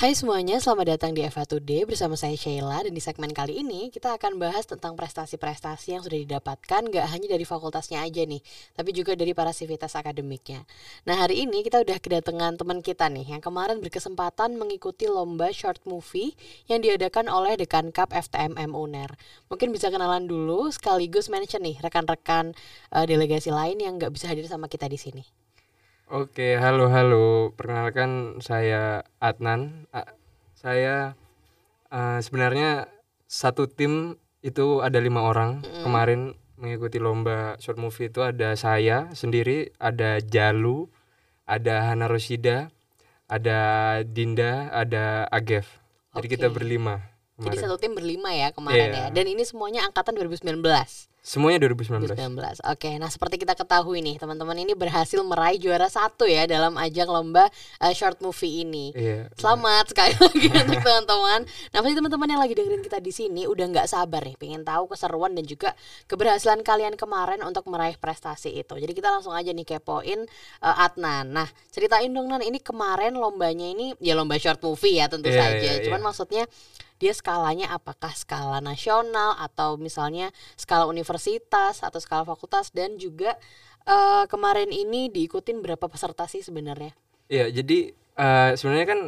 Hai semuanya, selamat datang di Eva Today bersama saya Sheila dan di segmen kali ini kita akan bahas tentang prestasi-prestasi yang sudah didapatkan gak hanya dari fakultasnya aja nih, tapi juga dari para sivitas akademiknya. Nah hari ini kita udah kedatangan teman kita nih yang kemarin berkesempatan mengikuti lomba short movie yang diadakan oleh Dekan Cup FTMM UNER. Mungkin bisa kenalan dulu sekaligus mention nih rekan-rekan uh, delegasi lain yang gak bisa hadir sama kita di sini. Oke, halo halo. Perkenalkan saya Adnan. A- saya uh, sebenarnya satu tim itu ada lima orang. Mm. Kemarin mengikuti lomba short movie itu ada saya sendiri, ada Jalu, ada Hana Rosida, ada Dinda, ada Agef. Jadi kita Oke. berlima Jadi kemarin. satu tim berlima ya kemarin Iya. ya. Dan ini semuanya angkatan 2019. Semuanya 2019. 2019. Oke, nah seperti kita ketahui nih, teman-teman ini berhasil meraih juara satu ya dalam ajang lomba uh, short movie ini. Iya. Selamat sekali lagi untuk teman-teman. Nah, pasti teman-teman yang lagi dengerin kita di sini udah nggak sabar nih, pengen tahu keseruan dan juga keberhasilan kalian kemarin untuk meraih prestasi itu. Jadi kita langsung aja nih kepoin uh, Adnan. Nah, ceritain dong Nan, ini kemarin lombanya ini ya lomba short movie ya tentu Iya, saja. iya, Cuman iya. maksudnya dia skalanya apakah skala nasional atau misalnya skala universitas atau skala fakultas dan juga eh, kemarin ini diikutin berapa peserta sih sebenarnya? Iya, jadi eh, sebenarnya kan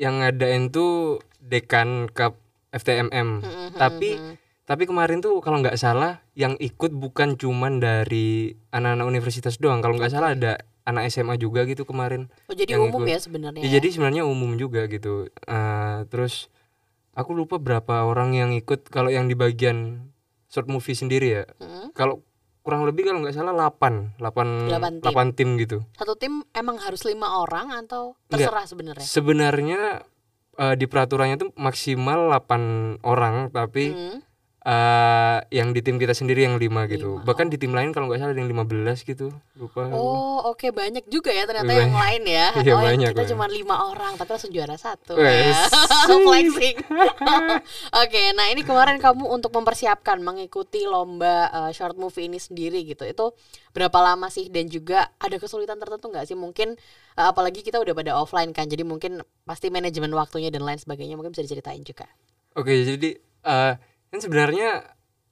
yang ngadain tuh Dekan Cup FTMM. Mm-mm, Tapi mm-mm. tapi kemarin tuh kalau nggak salah yang ikut bukan cuman dari anak-anak universitas doang. Kalau nggak salah ada anak SMA juga gitu kemarin. Oh jadi umum ikut. ya sebenarnya. Ya, ya? jadi sebenarnya umum juga gitu. Eh, terus aku lupa berapa orang yang ikut kalau yang di bagian short movie sendiri ya. Mm-mm. Kalau kurang lebih kalau nggak salah 8 8 Delapan tim. 8 tim gitu. Satu tim emang harus lima orang atau terserah sebenarnya? Sebenarnya eh, di peraturannya tuh maksimal 8 orang, tapi Hmm. Eh, yang di tim kita sendiri yang 5 gitu. Lima, Bahkan di tim lain kalau nggak salah ada yang 15 gitu. Lupa. Oh oke banyak juga ya ternyata Banyak. yang lain ya. Iya, oh banyak, kita cuma lima orang tapi langsung juara satu. Wes. Ya. Flexing. oke, nah ini kemarin kamu untuk mempersiapkan mengikuti lomba eh, short movie ini sendiri gitu. Itu berapa lama sih dan juga ada kesulitan tertentu nggak sih? Mungkin eh, apalagi kita udah pada offline kan, jadi mungkin pasti manajemen waktunya dan lain sebagainya mungkin bisa diceritain juga. Oke, jadi eh, kan sebenarnya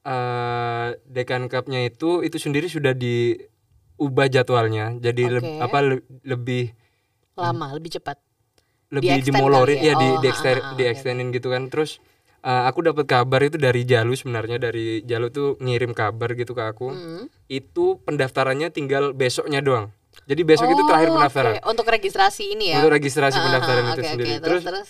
eh Dekan Cup-nya itu itu sendiri sudah diubah jadwalnya. Jadi leb- Oke. apa le- lebih Lama, lebih cepat. lebih Di-extend dimolorin kali ya? ya, di Oh, di, ha, ha, ha, di oke, extendin gitu kan. Terus eh, aku dapat kabar itu dari Jalu sebenarnya dari Jalu tuh ngirim kabar gitu ke aku. Mm. Itu pendaftarannya tinggal besoknya doang. Jadi besok itu terakhir Oh, pendaftaran. oke. Untuk registrasi ini ya. Untuk registrasi Ah, pendaftaran ah, itu oke. sendiri. Terus, Terus, terus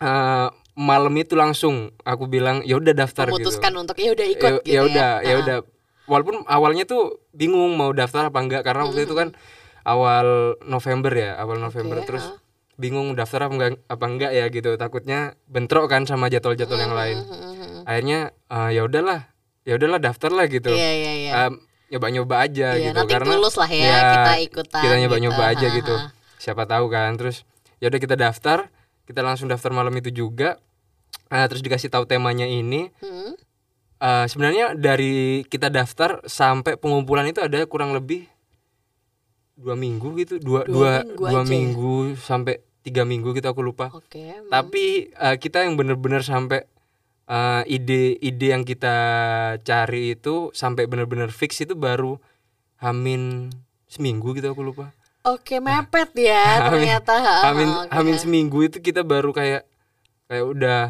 eh, malam itu langsung aku bilang ya udah daftar memutuskan gitu. untuk ya udah ikut ya, gitu ya udah ya Ah, udah walaupun awalnya tuh bingung mau daftar apa enggak karena waktu itu kan awal November ya awal November Oke, terus ah. bingung daftar apa enggak apa enggak ya gitu takutnya bentrok kan sama jadwal-jadwal yang lain Hmm, hmm, hmm. akhirnya eh, ya udahlah ya udahlah daftar lah gitu iya iya. Em, nyoba-nyoba aja Iya, gitu karena tulus lah ya, ya, kita ikutan. kita nyoba-nyoba gitu. aja Ha, gitu siapa tahu kan terus ya udah kita daftar kita langsung daftar malam itu juga Eh, terus dikasih tahu temanya ini Hmm. Eh, sebenarnya dari kita daftar sampai pengumpulan itu ada kurang lebih dua minggu gitu dua Dua dua minggu dua ya? minggu sampai tiga minggu gitu aku lupa hmm. tapi eh, kita yang bener-bener sampai ide-ide yang kita cari itu sampai bener-bener fix itu baru hamin seminggu gitu aku lupa Oke, mepet ya Amin. ternyata. Hamin oke. hamin seminggu itu kita baru kayak kayak udah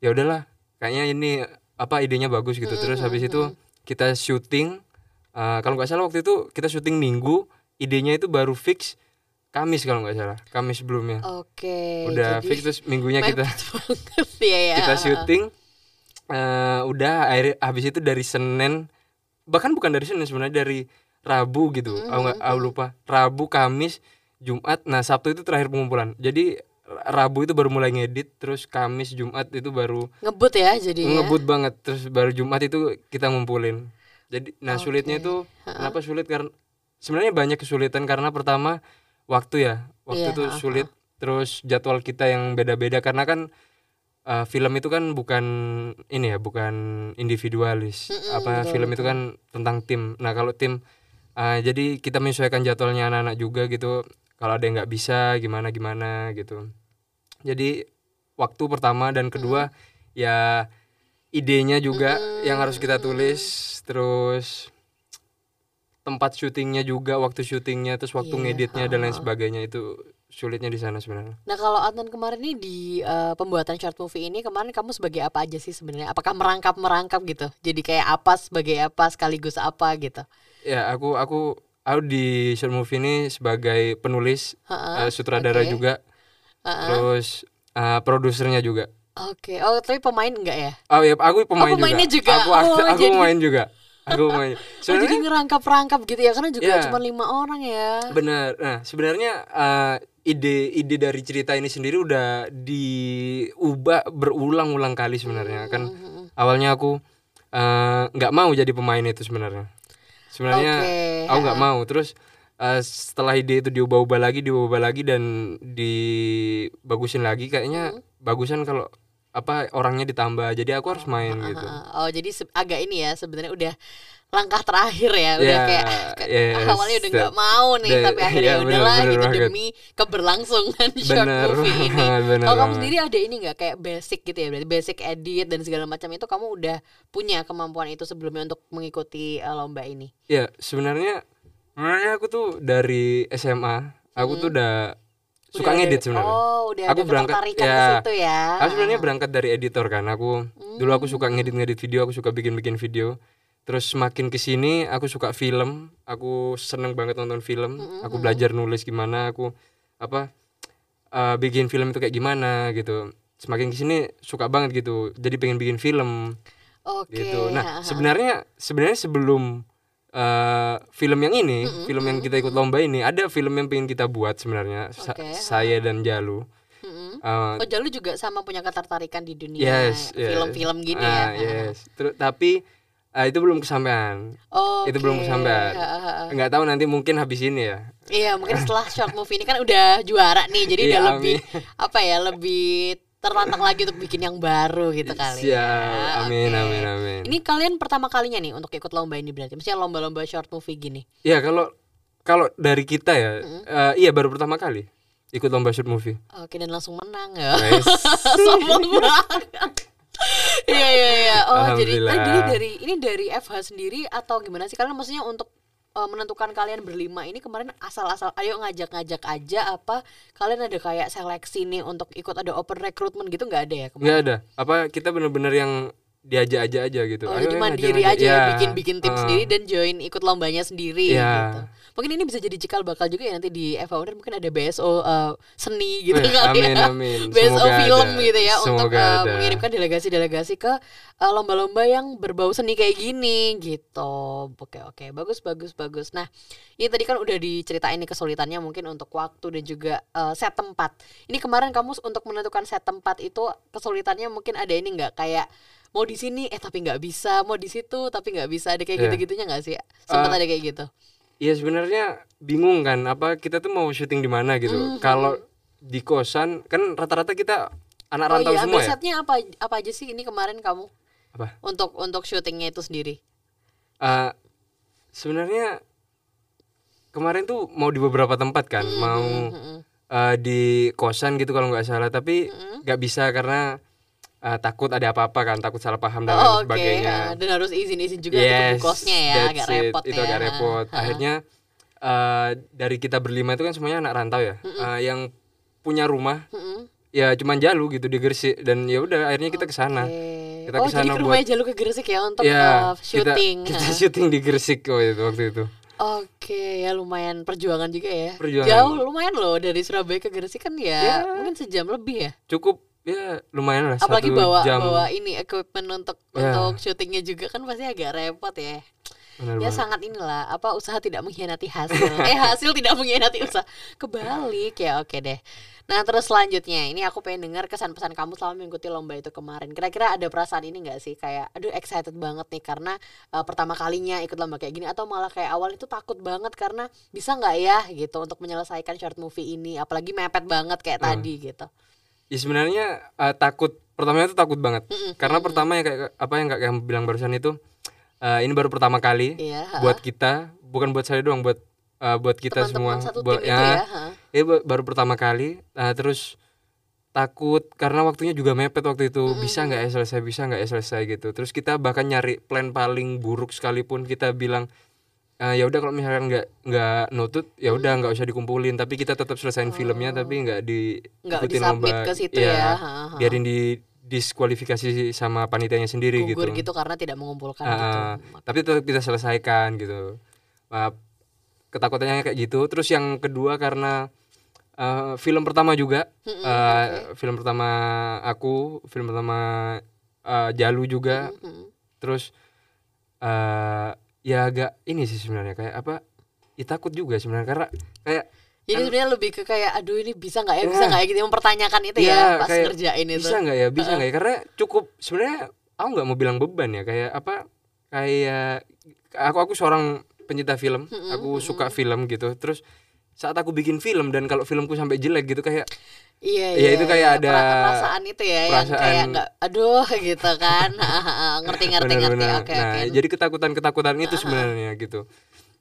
ya udahlah kayaknya ini apa idenya bagus gitu terus habis itu kita syuting eh, kalau nggak salah waktu itu kita syuting minggu idenya itu baru fix Kamis kalau nggak salah Kamis sebelumnya Oke. udah jadi fix terus minggunya kita ya ya. kita syuting eh, udah akhir habis itu dari Senin bahkan bukan dari Senin sebenarnya dari Rabu gitu. Aku nggak aku lupa. Rabu Kamis Jumat. Nah Sabtu itu terakhir pengumpulan. Jadi Rabu itu baru mulai ngedit terus Kamis Jumat itu baru Ngebut ya jadi. ngebut banget. Terus baru Jumat itu kita ngumpulin. Jadi nah sulitnya itu kenapa sulit? Karena sebenarnya banyak kesulitan. Karena pertama waktu ya. Waktu Iya, itu ha, sulit. terus jadwal kita yang beda-beda. Karena kan uh, film itu kan bukan ini ya bukan individualis. Apa film itu kan tentang tim. Nah kalau tim uh, jadi kita menyesuaikan jadwalnya anak-anak juga gitu. Kalau ada yang nggak bisa gimana gimana gitu. Jadi waktu pertama dan kedua ya idenya juga yang harus kita tulis. Terus tempat syutingnya juga waktu syutingnya terus waktu Iya, ngeditnya dan lain sebagainya. Itu sulitnya di sana sebenarnya Nah kalau Adnan kemarin nih di eh, pembuatan short movie ini kemarin kamu sebagai apa aja sih sebenarnya? Apakah merangkap merangkap gitu? Jadi kayak apa sebagai apa sekaligus apa gitu? ya aku aku aku di short movie ini sebagai penulis Heeh, eh, sutradara oke. juga terus eh, produsernya juga Oke, oh tapi pemain enggak ya? oh ya aku pemain pemainnya juga. aku aku, Oh, aku jadi- main juga aku main Oh, jadi sebenarnya ngerangkap-rangkap gitu ya? Karena juga Iya. cuma lima orang ya. benar nah sebenarnya eh, ide ide dari cerita ini sendiri udah diubah berulang-ulang kali sebenarnya Hmm, kan awalnya aku eh, nggak mau jadi pemain itu sebenarnya sebenarnya Oke, aku nggak mau terus eh, setelah ide itu diubah-ubah lagi diubah-ubah lagi dan dibagusin lagi kayaknya Hmm. bagusan kalau apa orangnya ditambah jadi aku harus main gitu Heeh. Oh jadi agak ini ya sebenarnya udah langkah terakhir ya udah Ya, kayak kan yes, awalnya udah nggak mau nih that- tapi akhirnya ya, ya bener, udahlah bener gitu banget. demi keberlangsungan short Bener movie ini. bener Kalau kamu sendiri ada ini nggak kayak basic gitu ya berarti basic edit dan segala macam itu kamu udah punya kemampuan itu sebelumnya untuk mengikuti uh, lomba ini. ya sebenarnya sebenarnya aku tuh dari SMA aku tuh udah suka Hmm. Udah ngedit sebenarnya Oh udah Aku berangkat- ya. ke situ ya. Aku sebenarnya berangkat dari editor kan. Aku dulu aku Hmm. suka ngedit-ngedit video, aku suka bikin-bikin video. Terus semakin ke sini aku suka film, aku seneng banget nonton film. Hmm, Aku belajar nulis gimana, aku apa eh, bikin film itu kayak gimana gitu. Semakin ke sini suka banget gitu. Jadi pengen bikin film Oke. gitu. ha, Nah sebenarnya sebenarnya sebelum eh, film yang ini, film yang kita ikut lomba ini, ada film yang pengen kita buat sebenarnya. Sa- Oke, saya dan Jalu. Mm-mm. Eh, Oh Jalu juga sama punya ketertarikan di dunia Yes, yes. film-film gini Ah, ya. yes. Terus tapi ah, itu belum kesampaian. Oke. Itu belum kesampaian. Enggak tahu nanti mungkin habis ini ya. Iya mungkin setelah short movie ini kan udah juara nih jadi Iya, udah lebih amin. apa ya lebih tertantang lagi untuk bikin yang baru gitu kali ya. Siap. Amin, Oke. amin, amin. Ini kalian pertama kalinya nih untuk ikut lomba ini berarti maksudnya lomba-lomba short movie gini. Ya kalau kalau dari kita ya, eh, iya baru pertama kali ikut lomba shoot movie. Oke dan langsung menang ya. Guys. Sombong banget. Iya iya iya. Oh jadi eh, jadi dari ini dari FH sendiri atau gimana sih kalian maksudnya untuk eh, menentukan kalian berlima ini kemarin asal-asal ayo ngajak-ngajak aja apa kalian ada kayak seleksi nih untuk ikut ada open recruitment gitu nggak ada ya kemarin? Enggak ada. Apa kita bener-bener yang diajak aja aja gitu. Oh, Ayo, jadi mandiri ngajak-ngajak. aja ya, Ya, bikin-bikin tim eh, sendiri dan join ikut lombanya sendiri Iya. gitu. Mungkin ini bisa jadi cikal bakal juga ya nanti di Eva Wonder mungkin ada BSO eh, seni gitu Wih, kali amin, ya. amin. BSO Semoga film ada. gitu ya untuk Semoga eh, ada. mengirimkan delegasi-delegasi ke eh, lomba-lomba yang berbau seni kayak gini gitu. Oke oke, bagus bagus bagus. Nah, ini tadi kan udah diceritain nih kesulitannya mungkin untuk waktu dan juga eh, set tempat. Ini kemarin kamu untuk menentukan set tempat itu kesulitannya mungkin ada ini nggak kayak mau di sini eh tapi nggak bisa, mau di situ tapi nggak bisa. Ada kayak Iya. gitu-gitunya nggak sih? Sempat Eh, ada kayak gitu. Iya sebenarnya bingung kan apa kita tuh mau syuting di mana gitu. Mhm. Kalau di kosan kan rata-rata kita anak Oh rantau iya, semua ya. apa apa aja sih ini kemarin kamu Apa? untuk untuk syutingnya itu sendiri? Eh, sebenarnya kemarin tuh mau di beberapa tempat kan, mau Mm-mm. eh, di kosan gitu kalau nggak salah, tapi nggak bisa karena eh, takut ada apa-apa kan, takut salah paham dan lain Oh, Oke, sebagainya. ah, dan harus izin-izin juga untuk kosnya ya, agak it. repot itu ya. agak repot. Ha. Akhirnya eh, dari kita berlima itu kan semuanya anak rantau ya, Eh, yang punya rumah Mm-mm. ya cuman Jalu gitu di Gresik dan ya udah akhirnya kita ke sana. Oke. Kita oh, ke sana jadi ke rumahnya Jalu ke Gresik ya untuk Ya, uh, kita- syuting. Kita, ha. syuting di Gresik waktu itu waktu itu. Oke, ya lumayan perjuangan juga ya. Perjuangan. Jauh lumayan loh dari Surabaya ke Gresik kan ya, Ya. mungkin sejam lebih ya. Cukup ya lumayan lah Apalagi satu bawa jam. bawa ini equipment untuk Ya. untuk syutingnya juga kan pasti agak repot ya. Benar ya banget. sangat inilah apa usaha tidak mengkhianati hasil eh hasil tidak mengkhianati usaha kebalik ya oke deh nah terus selanjutnya ini aku pengen dengar kesan pesan kamu selama mengikuti lomba itu kemarin kira-kira ada perasaan ini nggak sih kayak aduh excited banget nih karena eh, pertama kalinya ikut lomba kayak gini atau malah kayak awal itu takut banget karena bisa nggak ya gitu untuk menyelesaikan short movie ini apalagi mepet banget kayak Hmm. tadi gitu Ya sebenarnya eh, takut pertamanya itu takut banget. Mm-mm, Karena pertama yang kayak apa yang kayak kamu bilang barusan itu eh, ini baru pertama kali iya ha. buat kita, bukan buat saya doang, buat eh, buat kita teman-teman semua satu buat ya ha. ini ba- baru pertama kali. Nah, terus takut karena waktunya juga mepet waktu itu bisa nggak ya selesai bisa nggak ya selesai gitu terus kita bahkan nyari plan paling buruk sekalipun kita bilang "Eh, ya udah kalau misalkan nggak nggak nutut ya udah nggak usah dikumpulin. Tapi kita tetap selesaiin filmnya tapi nggak di Nggak lomba. ke situ Iya, ya, ha, ha. biarin di diskualifikasi sama panitianya sendiri gugur gitu. gitu karena tidak mengumpulkan Ah, gitu. Tapi tetap kita selesaikan gitu. Nah, ketakutannya kayak gitu. Terus yang kedua karena eh, film pertama juga. Mm-mm, Eh, film pertama aku film pertama eh, Jalu juga. Mm-mm. terus eh ya agak ini sih sebenarnya kayak apa ya takut juga sebenarnya karena kayak jadi sebenarnya lebih ke kayak aduh ini bisa nggak ya Ya. bisa nggak ya? Gitu mempertanyakan itu Iya, ya pas kayak ngerjain itu. bisa nggak ya bisa nggak ya? Karena cukup sebenarnya aku nggak mau bilang beban ya kayak apa kayak aku aku seorang pencinta film aku suka film gitu. Terus saat aku bikin film dan kalau filmku sampai jelek gitu kayak Iya, Iya, iya, itu kayak iya. ada Pera- perasaan itu ya yang kayak perasaan- nggak aduh gitu kan. Ngerti ngerti ngerti. benar-benar oke nah oke. jadi ketakutan ketakutan itu sebenarnya gitu.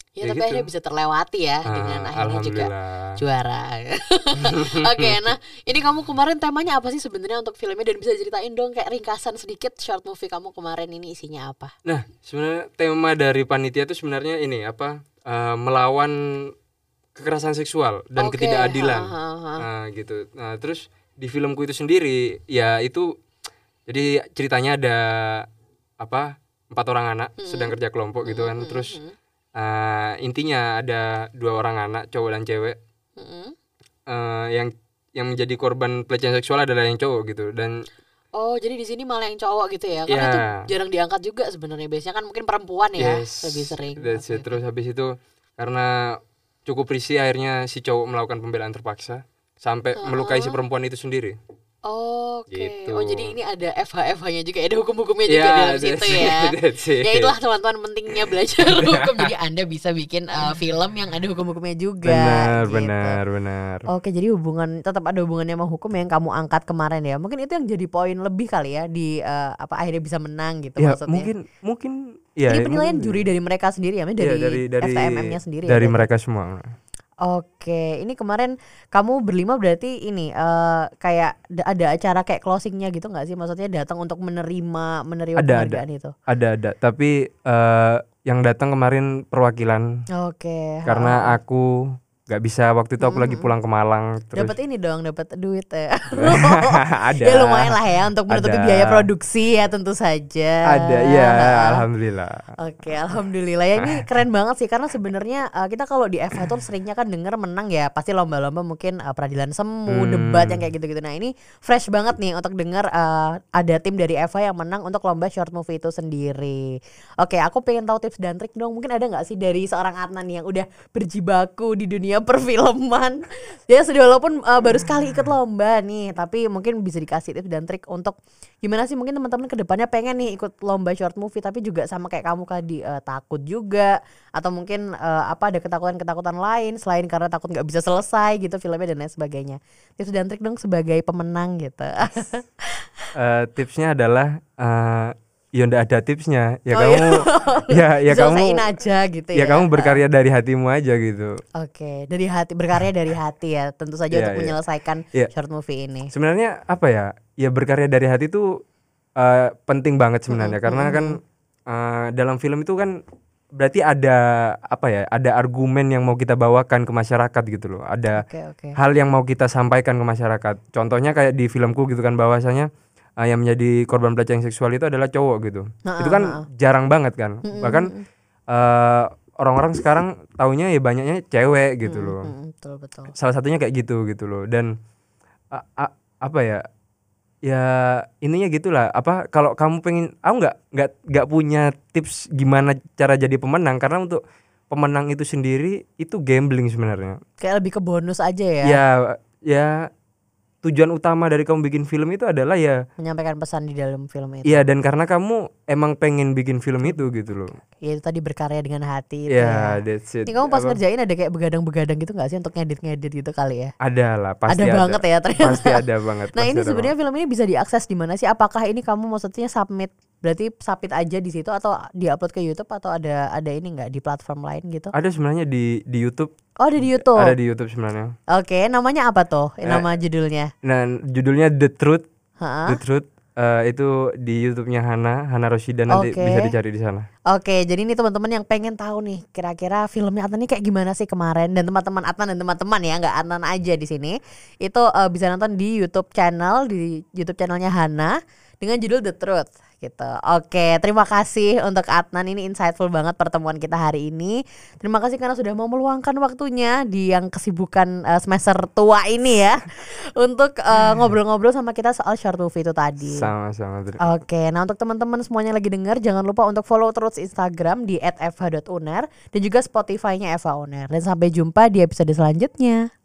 Ya, ya tapi gitu. akhirnya bisa terlewati ya dengan Ah, akhirnya juga juara. Oke nah ini kamu kemarin temanya apa sih sebenarnya untuk filmnya? Dan bisa ceritain dong kayak ringkasan sedikit short movie kamu kemarin ini isinya apa? Nah, sebenarnya tema dari panitia itu sebenarnya ini apa? eh, melawan kekerasan seksual dan Oke, ketidakadilan. ha, ha, ha. Nah, gitu. Nah, terus di filmku itu sendiri ya itu jadi ceritanya ada apa? Empat orang anak sedang kerja kelompok gitu kan. Terus Mm-mm. eh, intinya ada dua orang anak, cowok dan cewek. Mm-mm. eh, yang yang menjadi korban pelecehan seksual adalah yang cowok gitu dan Oh, jadi di sini malah yang cowok gitu ya? Karena Iya. itu jarang diangkat juga sebenarnya. Biasanya kan mungkin perempuan ya Yes, lebih sering. it. Terus habis itu karena cukup risih akhirnya si cowok melakukan pembelaan terpaksa sampai melukai si perempuan itu sendiri. Oke. Gitu. Oh, jadi ini ada FH-FH-nya juga, ada hukum-hukumnya juga Ya, dalam situ it, ya. Ya itulah teman-teman pentingnya belajar hukum. Jadi Anda bisa bikin uh, film yang ada hukum-hukumnya juga. Benar, gitu. benar, benar. Oke, jadi hubungan tetap ada hubungannya sama hukum yang kamu angkat kemarin ya. Mungkin itu yang jadi poin lebih kali ya di uh, apa akhirnya bisa menang gitu ya, maksudnya. mungkin mungkin ya ini penilaian mungkin- juri dari mereka sendiri ya, maksudnya Iya, dari, dari dari FTMM-nya sendiri. ya Dari berarti? mereka semua. Oke, ini kemarin kamu berlima berarti ini eh kayak da- ada acara kayak closingnya gitu nggak sih? Maksudnya datang untuk menerima menerima Ada, penghargaan itu. Ada ada, tapi eh, yang datang kemarin perwakilan Oke. karena aku nggak bisa waktu itu aku lagi pulang ke Malang terus dapat ini dong, dapat duit ya. ada ya lumayan lah ya untuk menutupi Ada. biaya produksi ya tentu saja. ada ya alhamdulillah Oke, alhamdulillah ya ini keren banget sih karena sebenarnya uh, kita kalau di FH tuh seringnya kan denger menang ya pasti lomba-lomba mungkin uh, peradilan semu, Hmm. debat yang kayak gitu-gitu. Nah ini fresh banget nih untuk denger uh, ada tim dari FH yang menang untuk lomba short movie itu sendiri. Oke, aku pengen tahu tips dan trik dong. Mungkin ada nggak sih dari seorang Adnan yang udah berjibaku di dunia perfilman? ya sudah walaupun uh, baru sekali ikut lomba nih, tapi mungkin bisa dikasih tips dan trik untuk gimana sih mungkin teman-teman ke depannya pengen nih ikut lomba short movie tapi juga sama kayak kamu tadi eh, takut juga. Atau mungkin eh, apa ada ketakutan-ketakutan lain selain karena takut nggak bisa selesai gitu filmnya dan lain sebagainya. Tips dan trik dong sebagai pemenang gitu. Eh, tipsnya adalah eh ya ndak ada tipsnya. Ya Oh, kamu ya ya kamu aja gitu ya ya. kamu berkarya dari hatimu aja gitu. Oke dari hati berkarya dari hati ya tentu saja Iya, untuk iya. menyelesaikan Iya. short movie ini. Sebenarnya apa ya? Ya berkarya dari hati itu eh, penting banget sebenarnya. Karena kan eh, dalam film itu kan berarti ada apa ya ada argumen yang mau kita bawakan ke masyarakat gitu loh. Ada oke oke. hal yang mau kita sampaikan ke masyarakat. Contohnya kayak di filmku gitu kan bahwasanya eh, yang menjadi korban pelecehan seksual itu adalah cowok gitu. Nah, itu kan jarang banget kan. Bahkan eh, orang-orang sekarang taunya ya banyaknya cewek gitu loh. Mm, betul betul. Salah satunya kayak gitu gitu loh. Dan apa ya ya ininya gitulah. Apa kalau kamu pengen aku nggak nggak nggak punya tips gimana cara jadi pemenang karena untuk pemenang itu sendiri itu gambling sebenarnya. Kayak lebih ke bonus aja ya? Ya ya tujuan utama dari kamu bikin film itu adalah ya menyampaikan pesan di dalam film itu Iya dan karena kamu emang pengen bikin film itu gitu loh. ya itu tadi berkarya dengan hati itu Ya ya. that's it. Ini kamu pas Apa- ngerjain ada kayak begadang-begadang gitu gak sih untuk ngedit-ngedit gitu kali ya? ada lah pasti ada, ada, banget ya ternyata. Pasti ada banget. Nah ini sebenarnya film ini bisa diakses di mana sih? Apakah ini kamu maksudnya submit Berarti Sapit aja di situ atau diupload ke YouTube atau ada ada ini nggak di platform lain gitu? Ada sebenarnya di di YouTube. Oh, ada di YouTube. Ada di YouTube sebenarnya. Oke, namanya apa tuh? Eh, Nama judulnya? Nah, judulnya The Truth. Hah? The Truth eh, itu di YouTube-nya Hana, Hana Rosida nanti bisa dicari di sana. Oke, jadi ini teman-teman yang pengen tahu nih kira-kira filmnya Adnan ini kayak gimana sih kemarin dan teman-teman Adnan dan teman-teman ya nggak Adnan aja di sini itu eh, bisa nonton di YouTube channel di YouTube channelnya Hana dengan judul The Truth gitu. Oke, terima kasih untuk Adnan ini insightful banget pertemuan kita hari ini. Terima kasih karena sudah mau meluangkan waktunya di yang kesibukan eh, semester tua ini ya untuk eh, ngobrol-ngobrol sama kita soal short movie itu tadi. Sama-sama. Oke, nah untuk teman-teman semuanya lagi dengar jangan lupa untuk follow terus Instagram di @fh.uner dan juga Spotify-nya Eva Uner. Dan sampai jumpa di episode selanjutnya.